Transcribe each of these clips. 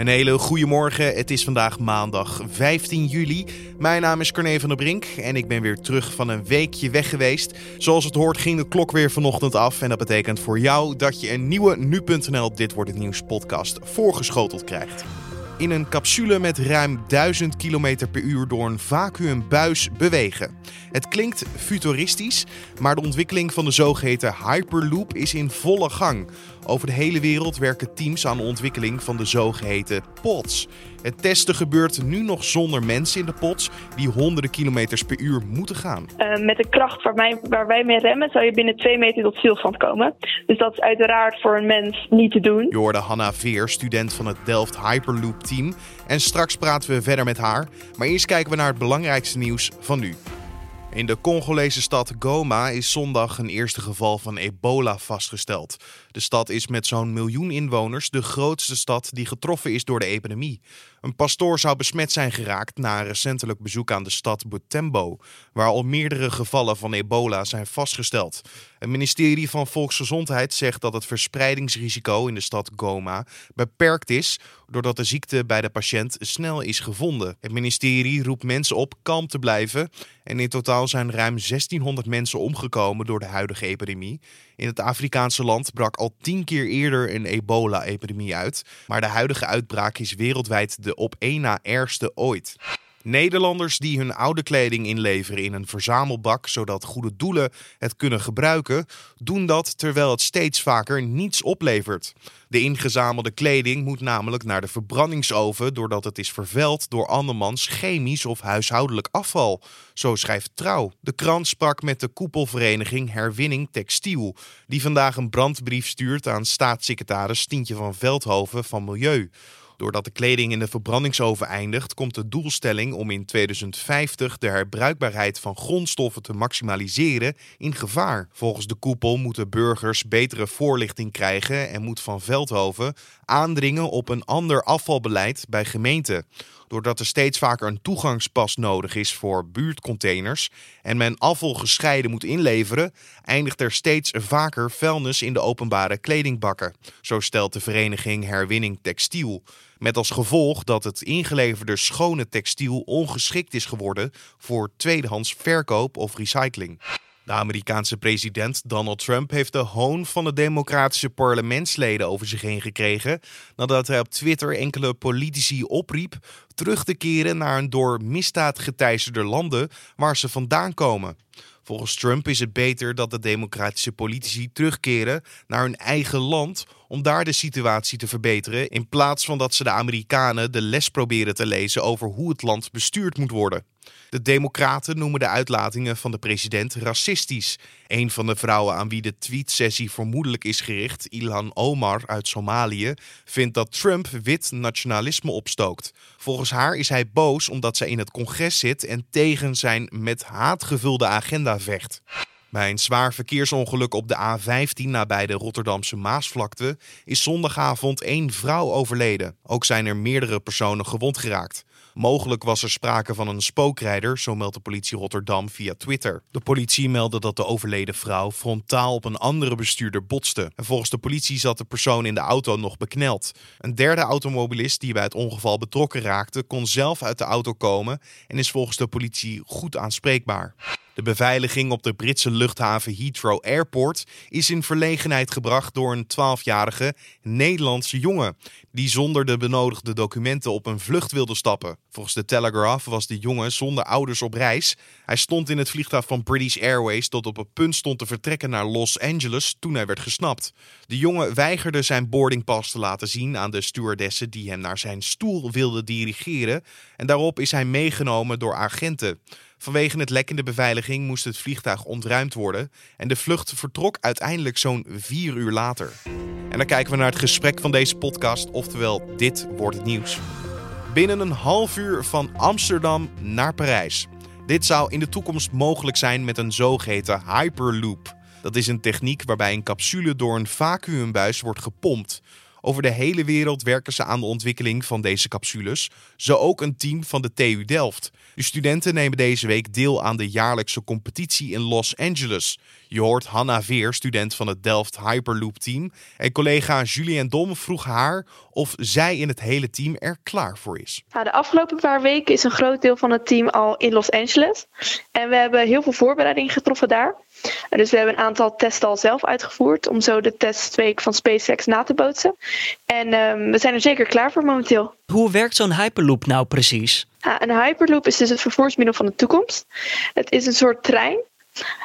Een hele goede morgen. Het is vandaag maandag 15 juli. Mijn naam is Corné van der Brink en ik ben weer terug van een weekje weg geweest. Zoals het hoort ging de klok weer vanochtend af en dat betekent voor jou dat je een nieuwe nu.nl Dit wordt het nieuws podcast voorgeschoteld krijgt in een capsule met ruim 1000 km per uur door een vacuümbuis bewegen. Het klinkt futuristisch, maar de ontwikkeling van de zogeheten Hyperloop is in volle gang. Over de hele wereld werken teams aan de ontwikkeling van de zogeheten pods. Het testen gebeurt nu nog zonder mensen in de pods die honderden kilometers per uur moeten gaan. Uh, met de kracht waar wij, waar wij mee remmen zou je binnen twee meter tot stilstand komen. Dus dat is uiteraard voor een mens niet te doen. Je hoorde Hanna Veer, student van het Delft Hyperloop team. En straks praten we verder met haar. Maar eerst kijken we naar het belangrijkste nieuws van nu. In de Congolese stad Goma is zondag een eerste geval van ebola vastgesteld. De stad is met zo'n miljoen inwoners de grootste stad die getroffen is door de epidemie. Een pastoor zou besmet zijn geraakt na een recentelijk bezoek aan de stad Butembo, waar al meerdere gevallen van ebola zijn vastgesteld. Het ministerie van Volksgezondheid zegt dat het verspreidingsrisico in de stad Goma beperkt is, doordat de ziekte bij de patiënt snel is gevonden. Het ministerie roept mensen op kalm te blijven en in totaal zijn ruim 1600 mensen omgekomen door de huidige epidemie. In het Afrikaanse land brak al tien keer eerder een ebola-epidemie uit, maar de huidige uitbraak is wereldwijd de op één na ergste ooit. Nederlanders die hun oude kleding inleveren in een verzamelbak zodat goede doelen het kunnen gebruiken, doen dat terwijl het steeds vaker niets oplevert. De ingezamelde kleding moet namelijk naar de verbrandingsoven doordat het is vervuild door andermans chemisch of huishoudelijk afval. Zo schrijft Trouw. De krant sprak met de koepelvereniging Herwinning Textiel, die vandaag een brandbrief stuurt aan staatssecretaris Stientje van Veldhoven van Milieu. Doordat de kleding in de verbrandingsoven eindigt, komt de doelstelling om in 2050 de herbruikbaarheid van grondstoffen te maximaliseren in gevaar. Volgens de koepel moeten burgers betere voorlichting krijgen en moet Van Veldhoven aandringen op een ander afvalbeleid bij gemeenten. Doordat er steeds vaker een toegangspas nodig is voor buurtcontainers en men afval gescheiden moet inleveren, eindigt er steeds vaker vuilnis in de openbare kledingbakken. Zo stelt de vereniging Herwinning Textiel. Met als gevolg dat het ingeleverde schone textiel ongeschikt is geworden voor tweedehands verkoop of recycling. De Amerikaanse president Donald Trump heeft de hoon van de democratische parlementsleden over zich heen gekregen nadat hij op Twitter enkele politici opriep terug te keren naar een door misdaad geteisterde landen waar ze vandaan komen. Volgens Trump is het beter dat de democratische politici terugkeren naar hun eigen land om daar de situatie te verbeteren, in plaats van dat ze de Amerikanen de les proberen te lezen over hoe het land bestuurd moet worden. De Democraten noemen de uitlatingen van de president racistisch. Een van de vrouwen aan wie de tweetsessie vermoedelijk is gericht, Ilhan Omar uit Somalië, vindt dat Trump wit nationalisme opstookt. Volgens haar is hij boos omdat zij in het congres zit en tegen zijn met haat gevulde agenda vecht. Bij een zwaar verkeersongeluk op de A15 nabij de Rotterdamse Maasvlakte is zondagavond één vrouw overleden. Ook zijn er meerdere personen gewond geraakt. Mogelijk was er sprake van een spookrijder, zo meldt de politie Rotterdam via Twitter. De politie meldde dat de overleden vrouw frontaal op een andere bestuurder botste. En volgens de politie zat de persoon in de auto nog bekneld. Een derde automobilist die bij het ongeval betrokken raakte, kon zelf uit de auto komen en is volgens de politie goed aanspreekbaar. De beveiliging op de Britse luchthaven Heathrow Airport is in verlegenheid gebracht door een 12-jarige Nederlandse jongen die zonder de benodigde documenten op een vlucht wilde stappen. Volgens de Telegraph was de jongen zonder ouders op reis. Hij stond in het vliegtuig van British Airways dat op het punt stond te vertrekken naar Los Angeles toen hij werd gesnapt. De jongen weigerde zijn boardingpas te laten zien aan de stewardessen die hem naar zijn stoel wilden dirigeren en daarop is hij meegenomen door agenten. Vanwege het lek in de beveiliging moest het vliegtuig ontruimd worden en de vlucht vertrok uiteindelijk zo'n vier uur later. En dan kijken we naar het gesprek van deze podcast, oftewel dit wordt het nieuws. Binnen een half uur van Amsterdam naar Parijs. Dit zou in de toekomst mogelijk zijn met een zogeheten Hyperloop. Dat is een techniek waarbij een capsule door een vacuümbuis wordt gepompt. Over de hele wereld werken ze aan de ontwikkeling van deze capsules. Zo ook een team van de TU Delft. De studenten nemen deze week deel aan de jaarlijkse competitie in Los Angeles. Je hoort Hanna Veer, student van het Delft Hyperloop team. En collega Julien Dom vroeg haar of zij in het hele team er klaar voor is. De afgelopen paar weken is een groot deel van het team al in Los Angeles. En we hebben heel veel voorbereiding getroffen daar. Dus we hebben een aantal testen al zelf uitgevoerd om zo de testweek van SpaceX na te bootsen. En um, we zijn er zeker klaar voor momenteel. Hoe werkt zo'n Hyperloop nou precies? Ja, een Hyperloop is dus het vervoersmiddel van de toekomst. Het is een soort trein,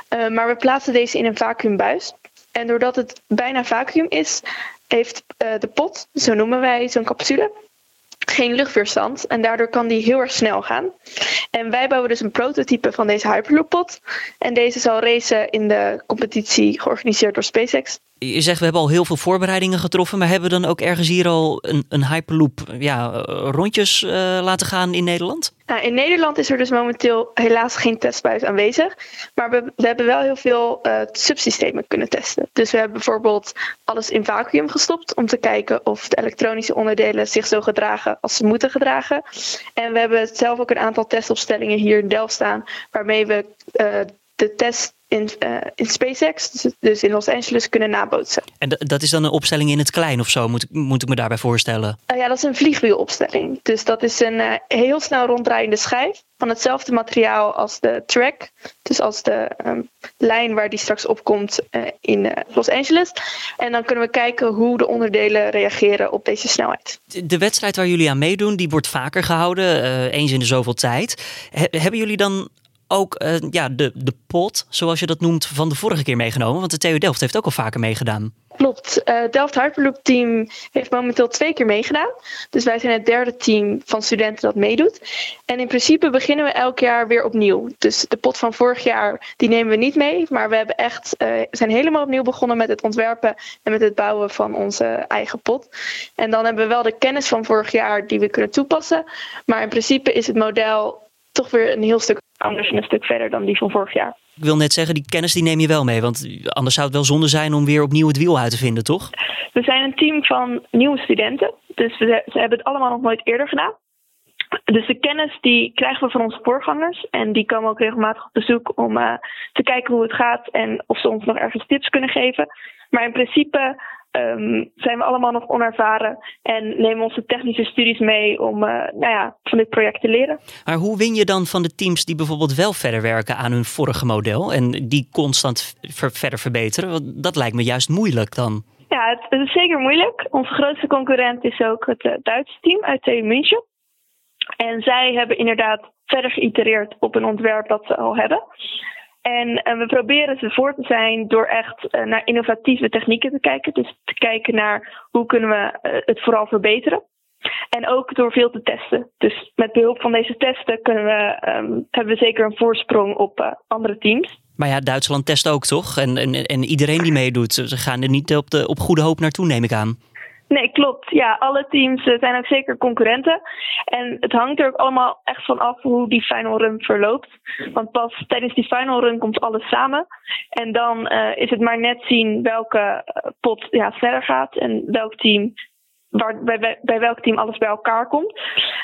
uh, maar we plaatsen deze in een vacuümbuis. En doordat het bijna vacuüm is, heeft uh, de pot, zo noemen wij zo'n capsule, geen luchtweerstand en daardoor kan die heel erg snel gaan. En wij bouwen dus een prototype van deze Hyperloop pod. En deze zal racen in de competitie georganiseerd door SpaceX. Je zegt we hebben al heel veel voorbereidingen getroffen, maar hebben we dan ook ergens hier al een, een Hyperloop ja, rondjes uh, laten gaan in Nederland? Nou, in Nederland is er dus momenteel helaas geen testbuis aanwezig. Maar we, we hebben wel heel veel uh, subsystemen kunnen testen. Dus we hebben bijvoorbeeld alles in vacuüm gestopt om te kijken of de elektronische onderdelen zich zo gedragen als ze moeten gedragen. En we hebben zelf ook een aantal testopstellingen hier in Delft staan, waarmee we uh, de test in, uh, in SpaceX, dus, dus in Los Angeles, kunnen nabootsen. En dat is dan een opstelling in het klein of zo, moet, moet ik me daarbij voorstellen? Uh, ja, dat is een vliegwielopstelling. Dus dat is een uh, heel snel ronddraaiende schijf van hetzelfde materiaal als de track. Dus als de um, lijn waar die straks opkomt in Los Angeles. En dan kunnen we kijken hoe de onderdelen reageren op deze snelheid. De, de wedstrijd waar jullie aan meedoen, die wordt vaker gehouden, eens in de zoveel tijd. He, hebben jullie dan ook uh, ja, de, de pot, zoals je dat noemt, van de vorige keer meegenomen? Want de TU Delft heeft ook al vaker meegedaan. Klopt. Uh, Delft Hyperloop team heeft momenteel twee keer meegedaan. Dus wij zijn het derde team van studenten dat meedoet. En in principe beginnen we elk jaar weer opnieuw. Dus de pot van vorig jaar, die nemen we niet mee. Maar we hebben echt, uh, zijn helemaal opnieuw begonnen met het ontwerpen en met het bouwen van onze eigen pot. En dan hebben we wel de kennis van vorig jaar die we kunnen toepassen. Maar in principe is het model toch weer een heel stuk anders en een stuk verder dan die van vorig jaar. Ik wil net zeggen, die kennis die neem je wel mee. Want anders zou het wel zonde zijn om weer opnieuw het wiel uit te vinden, toch? We zijn een team van nieuwe studenten. Dus we, ze hebben het allemaal nog nooit eerder gedaan. Dus de kennis die krijgen we van onze voorgangers. En die komen ook regelmatig op bezoek om uh, te kijken hoe het gaat en of ze ons nog ergens tips kunnen geven. Maar in principe um, zijn we allemaal nog onervaren en nemen onze technische studies mee om uh, nou ja, van dit project te leren. Maar hoe win je dan van de teams die bijvoorbeeld wel verder werken aan hun vorige model en die constant ver verder verbeteren? Want dat lijkt me juist moeilijk dan. Ja, het, het, is zeker moeilijk. Onze grootste concurrent is ook het uh, Duitse team uit TU München. En zij hebben inderdaad verder geïtereerd op een ontwerp dat ze al hebben. En uh, we proberen ze voor te zijn door echt uh, naar innovatieve technieken te kijken. Dus te kijken naar hoe kunnen we uh, het vooral verbeteren. En ook door veel te testen. Dus met behulp van deze testen kunnen we, um, hebben we zeker een voorsprong op andere teams. Maar ja, Duitsland test ook toch? En, en, en iedereen die meedoet, ze gaan er niet op, de, op goede hoop naartoe, neem ik aan. Nee, klopt. Ja, alle teams zijn ook zeker concurrenten. En het hangt er ook allemaal echt van af hoe die final run verloopt. Want pas tijdens die final run komt alles samen. En dan uh, is het maar net zien welke pot ja, sneller gaat en welk team waar, bij, welk team alles bij elkaar komt.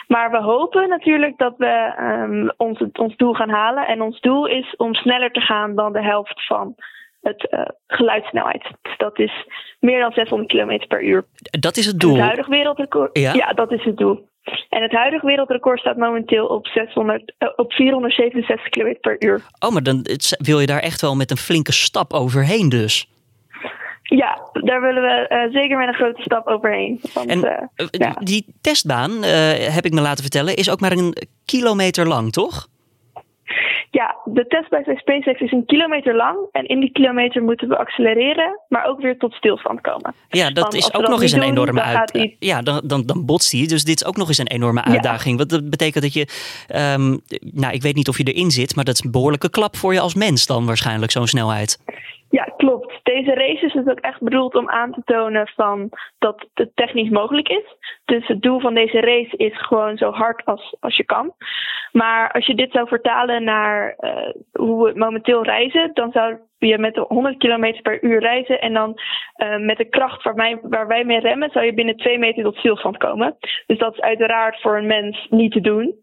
Maar we hopen natuurlijk dat we um, ons, ons doel gaan halen. En ons doel is om sneller te gaan dan de helft van het uh, geluidssnelheid. Dus dat is meer dan 600 km per uur. Dat is het doel? Het huidige wereldrecord. Ja? ja, dat is het doel. En het huidige wereldrecord staat momenteel op, 600, uh, op 467 km per uur. Oh, maar dan wil je daar echt wel met een flinke stap overheen dus? Ja, daar willen we uh, zeker met een grote stap overheen. Want, en uh, ja. die testbaan, heb ik me laten vertellen, is ook maar een kilometer lang, toch? Ja, de test bij SpaceX is een kilometer lang. En in die kilometer moeten we accelereren, maar ook weer tot stilstand komen. Ja, dat Want is ook nog eens een doen, enorme uitdaging. Ja, dan, dan, dan botst hij. Dus dit is ook nog eens een enorme uitdaging. Ja. Want dat betekent dat je, um, nou, ik weet niet of je erin zit, maar dat is een behoorlijke klap voor je als mens dan waarschijnlijk, zo'n snelheid. Ja, klopt. Deze race is dus ook echt bedoeld om aan te tonen van dat het technisch mogelijk is. Dus het doel van deze race is gewoon zo hard als, als je kan. Maar als je dit zou vertalen naar uh, hoe we momenteel reizen, dan zou je met 100 km per uur reizen en dan uh, met de kracht waar wij, waar wij mee remmen, zou je binnen 2 meter tot stilstand komen. Dus dat is uiteraard voor een mens niet te doen.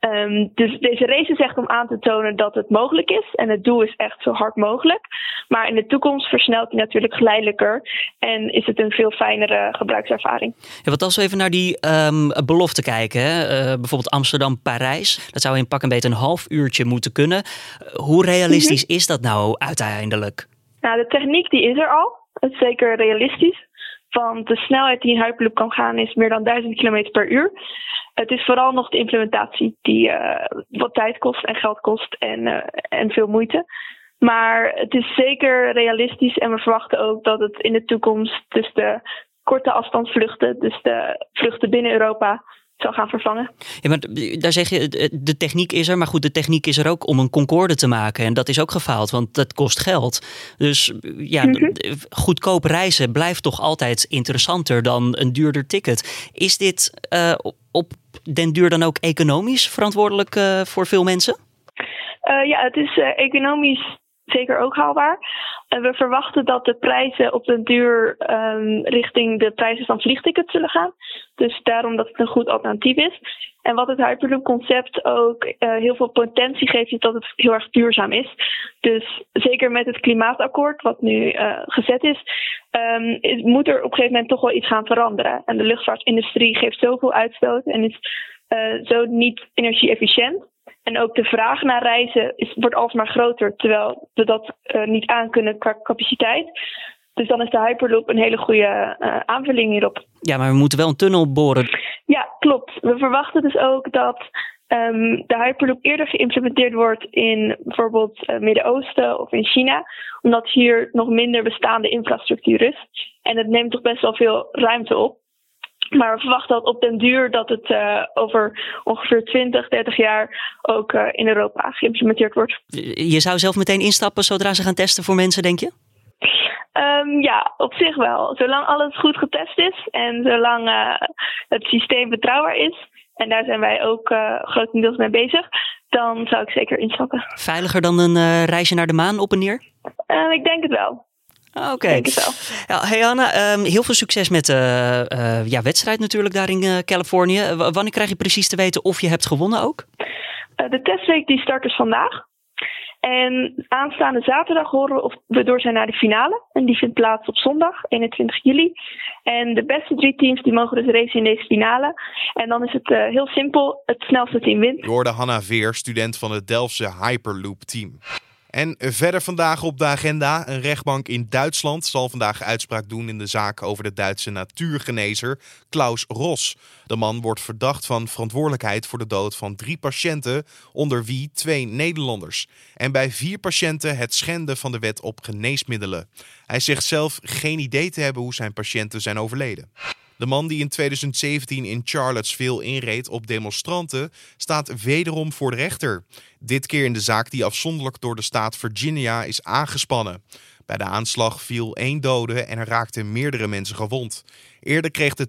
Um, dus deze race is echt om aan te tonen dat het mogelijk is. En het doel is echt zo hard mogelijk. Maar in de toekomst versnelt hij natuurlijk geleidelijker. En is het een veel fijnere gebruikservaring. Ja, wat als we even naar die um, belofte kijken. Hè? Uh, bijvoorbeeld Amsterdam-Parijs. Dat zou in pak een beetje een half uurtje moeten kunnen. Hoe realistisch mhm. is dat nou uiteindelijk? Nou, de techniek die is er al. Is zeker realistisch. Want de snelheid die een Hyperloop kan gaan is meer dan 1000 km per uur. Het is vooral nog de implementatie die uh, wat tijd kost en geld kost en, uh, en veel moeite. Maar het is zeker realistisch en we verwachten ook dat het in de toekomst dus de korte afstandsvluchten, dus de vluchten binnen Europa, zal gaan vervangen. Ja, maar daar zeg je, de techniek is er, maar goed, de techniek is er ook om een Concorde te maken. En dat is ook gefaald, want dat kost geld. Dus ja, mm goedkoop reizen blijft toch altijd interessanter dan een duurder ticket. Is dit uh, op den duur dan ook economisch verantwoordelijk uh, voor veel mensen? Uh, ja, het is economisch zeker ook haalbaar. En we verwachten dat de prijzen op den duur um, richting de prijzen van vliegtickets zullen gaan. Dus daarom dat het een goed alternatief is. En wat het Hyperloop concept ook uh, heel veel potentie geeft, is dat het heel erg duurzaam is. Dus zeker met het klimaatakkoord, wat nu uh, gezet is, um, is, moet er op een gegeven moment toch wel iets gaan veranderen. En de luchtvaartindustrie geeft zoveel uitstoot en is uh, zo niet energie-efficiënt. En ook de vraag naar reizen is, wordt alsmaar groter, terwijl we dat uh, niet aankunnen qua capaciteit. Dus dan is de Hyperloop een hele goede uh, aanvulling hierop. Ja, maar we moeten wel een tunnel boren. Ja, klopt. We verwachten dus ook dat um, de Hyperloop eerder geïmplementeerd wordt in bijvoorbeeld het uh, Midden-Oosten of in China, omdat hier nog minder bestaande infrastructuur is. En het neemt toch best wel veel ruimte op. Maar we verwachten dat op den duur dat het uh, over ongeveer 20, 30 jaar ook uh, in Europa geïmplementeerd wordt. Je zou zelf meteen instappen zodra ze gaan testen voor mensen, denk je? Um, ja, op zich wel. Zolang alles goed getest is en zolang uh, het systeem betrouwbaar is, en daar zijn wij ook grotendeels mee bezig, dan zou ik zeker instappen. Veiliger dan een reisje naar de maan op en neer? ik denk het wel. Oké. Okay. Ja, hey Anna, um, heel veel succes met de uh, uh, ja, wedstrijd natuurlijk daar in uh, Californië. wanneer krijg je precies te weten of je hebt gewonnen ook? de testweek die start dus vandaag. En aanstaande zaterdag horen we of we door zijn naar de finale. En die vindt plaats op zondag, 21 juli. En de beste drie teams die mogen dus racen in deze finale. En dan is het heel simpel, het snelste team wint. Je hoorde Hanna Veer, student van het Delftse Hyperloop team. En verder vandaag op de agenda. Een rechtbank in Duitsland zal vandaag uitspraak doen in de zaak over de Duitse natuurgenezer Klaus Ros. De man wordt verdacht van verantwoordelijkheid voor de dood van drie patiënten, onder wie twee Nederlanders. En bij vier patiënten het schenden van de wet op geneesmiddelen. Hij zegt zelf geen idee te hebben hoe zijn patiënten zijn overleden. De man die in 2017 in Charlottesville inreed op demonstranten staat wederom voor de rechter. Dit keer in de zaak die afzonderlijk door de staat Virginia is aangespannen. Bij de aanslag viel één dode en er raakten meerdere mensen gewond. Eerder kreeg de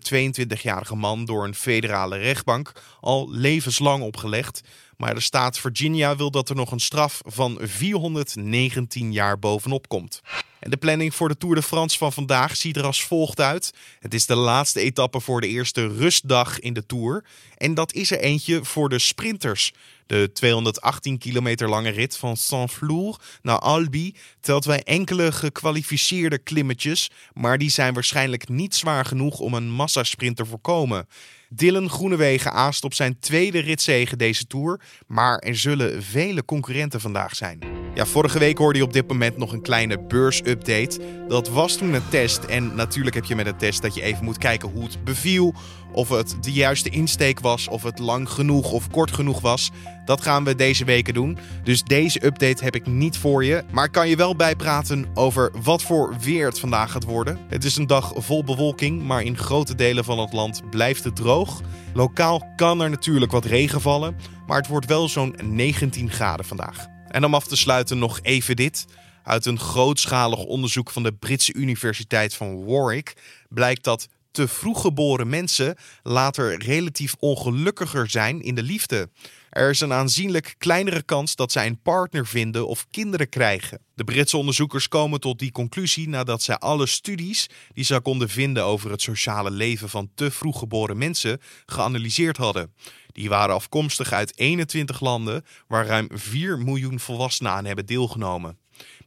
22-jarige man door een federale rechtbank al levenslang opgelegd. Maar de staat Virginia wil dat er nog een straf van 419 jaar bovenop komt. En de planning voor de Tour de France van vandaag ziet er als volgt uit. Het is de laatste etappe voor de eerste rustdag in de Tour. En dat is er eentje voor de sprinters. De 218 kilometer lange rit van Saint-Flour naar Albi telt wij enkele gekwalificeerde klimmetjes, maar die zijn waarschijnlijk niet zwaar genoeg om een massasprint te voorkomen. Dylan Groenewegen aast op zijn tweede ritzege deze Tour, maar er zullen vele concurrenten vandaag zijn. Ja, vorige week hoorde je op dit moment nog een kleine beursupdate. Dat was toen een test en natuurlijk heb je met een test dat je even moet kijken hoe het beviel, of het de juiste insteek was, of het lang genoeg of kort genoeg was. Dat gaan we deze weken doen. Dus deze update heb ik niet voor je. Maar kan je wel bijpraten over wat voor weer het vandaag gaat worden. Het is een dag vol bewolking, maar in grote delen van het land blijft het droog. Lokaal kan er natuurlijk wat regen vallen, maar het wordt wel zo'n 19 graden vandaag. En om af te sluiten nog even dit. Uit een grootschalig onderzoek van de Britse Universiteit van Warwick blijkt dat te vroeg geboren mensen later relatief ongelukkiger zijn in de liefde. Er is een aanzienlijk kleinere kans dat zij een partner vinden of kinderen krijgen. De Britse onderzoekers komen tot die conclusie nadat zij alle studies die ze konden vinden over het sociale leven van te vroeg geboren mensen geanalyseerd hadden. Die waren afkomstig uit 21 landen waar ruim 4 miljoen volwassenen aan hebben deelgenomen.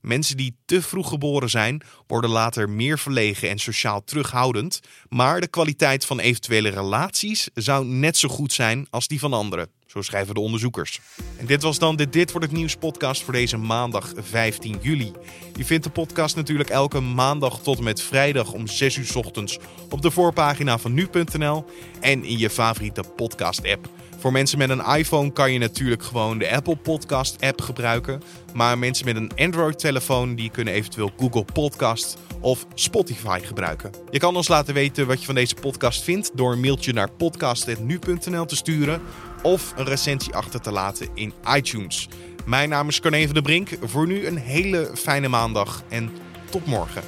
Mensen die te vroeg geboren zijn, worden later meer verlegen en sociaal terughoudend, maar de kwaliteit van eventuele relaties zou net zo goed zijn als die van anderen. Zo schrijven de onderzoekers. En dit was dan de Dit wordt het nieuws podcast voor deze maandag 15 juli. Je vindt de podcast natuurlijk elke maandag tot en met vrijdag om 6 uur ochtends op de voorpagina van nu.nl en in je favoriete podcast app. Voor mensen met een iPhone kan je natuurlijk gewoon de Apple Podcast app gebruiken. Maar mensen met een Android telefoon die kunnen eventueel Google Podcast of Spotify gebruiken. Je kan ons laten weten wat je van deze podcast vindt door een mailtje naar podcast.nu.nl te sturen of een recensie achter te laten in iTunes. Mijn naam is Carne van de Brink. Voor nu een hele fijne maandag en tot morgen.